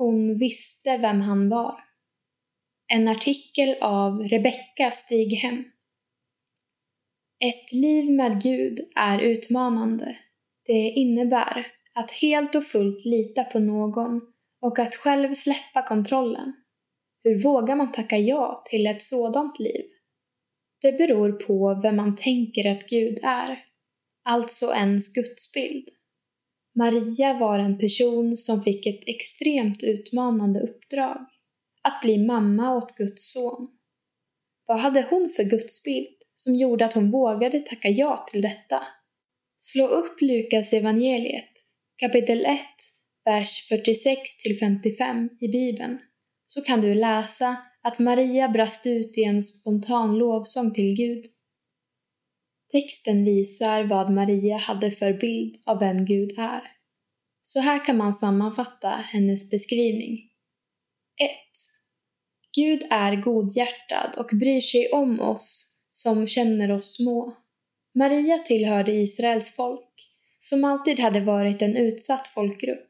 Hon visste vem han var. En artikel av Rebecka Stighem. Ett liv med Gud är utmanande. Det innebär att helt och fullt lita på någon och att själv släppa kontrollen. Hur vågar man tacka ja till ett sådant liv? Det beror på vem man tänker att Gud är, alltså ens gudsbild. Maria var en person som fick ett extremt utmanande uppdrag, att bli mamma åt Guds son. Vad hade hon för gudsbild som gjorde att hon vågade tacka ja till detta? Slå upp Lukas evangeliet, kapitel 1, vers 46 55 i Bibeln, så kan du läsa att Maria brast ut i en spontan lovsång till Gud. Texten visar vad Maria hade för bild av vem Gud är. Så här kan man sammanfatta hennes beskrivning. 1. Gud är godhjärtad och bryr sig om oss som känner oss små. Maria tillhörde Israels folk, som alltid hade varit en utsatt folkgrupp.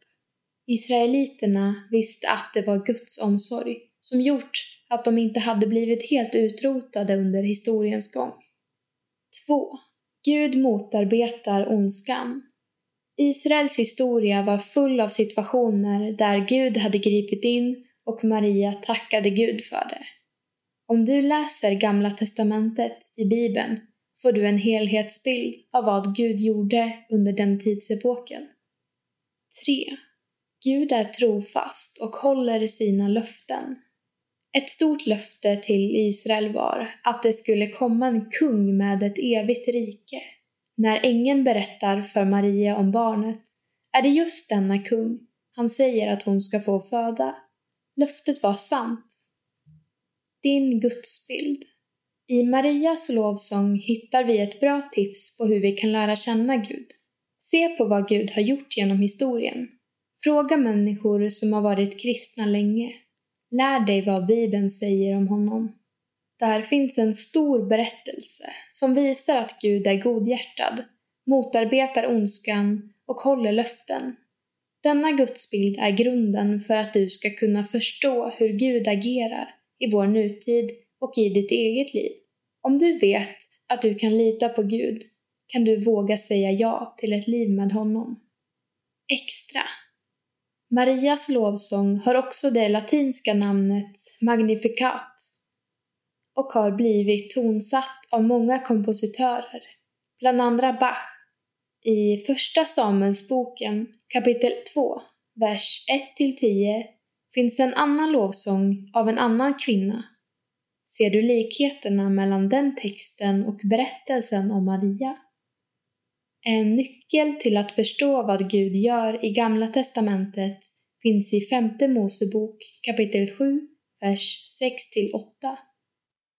Israeliterna visste att det var Guds omsorg som gjort att de inte hade blivit helt utrotade under historiens gång. 2. Gud motarbetar ondskan. Israels historia var full av situationer där Gud hade gripit in och Maria tackade Gud för det. Om du läser Gamla testamentet i Bibeln får du en helhetsbild av vad Gud gjorde under den tidsepoken. 3. Gud är trofast och håller sina löften. Ett stort löfte till Israel var att det skulle komma en kung med ett evigt rike. När ängeln berättar för Maria om barnet är det just denna kung han säger att hon ska få föda. Löftet var sant. Din gudsbild. I Marias lovsång hittar vi ett bra tips på hur vi kan lära känna Gud. Se på vad Gud har gjort genom historien. Fråga människor som har varit kristna länge. Lär dig vad Bibeln säger om honom. Där finns en stor berättelse som visar att Gud är godhjärtad, motarbetar ondskan och håller löften. Denna gudsbild är grunden för att du ska kunna förstå hur Gud agerar i vår nutid och i ditt eget liv. Om du vet att du kan lita på Gud kan du våga säga ja till ett liv med honom. Extra Marias lovsång har också det latinska namnet Magnificat och har blivit tonsatt av många kompositörer, bland andra Bach. I Första Samuelsboken kapitel 2, vers 1-10 finns en annan lovsång av en annan kvinna. Ser du likheterna mellan den texten och berättelsen om Maria? En nyckel till att förstå vad Gud gör i Gamla testamentet finns i Femte Mosebok kapitel 7, vers 6-8.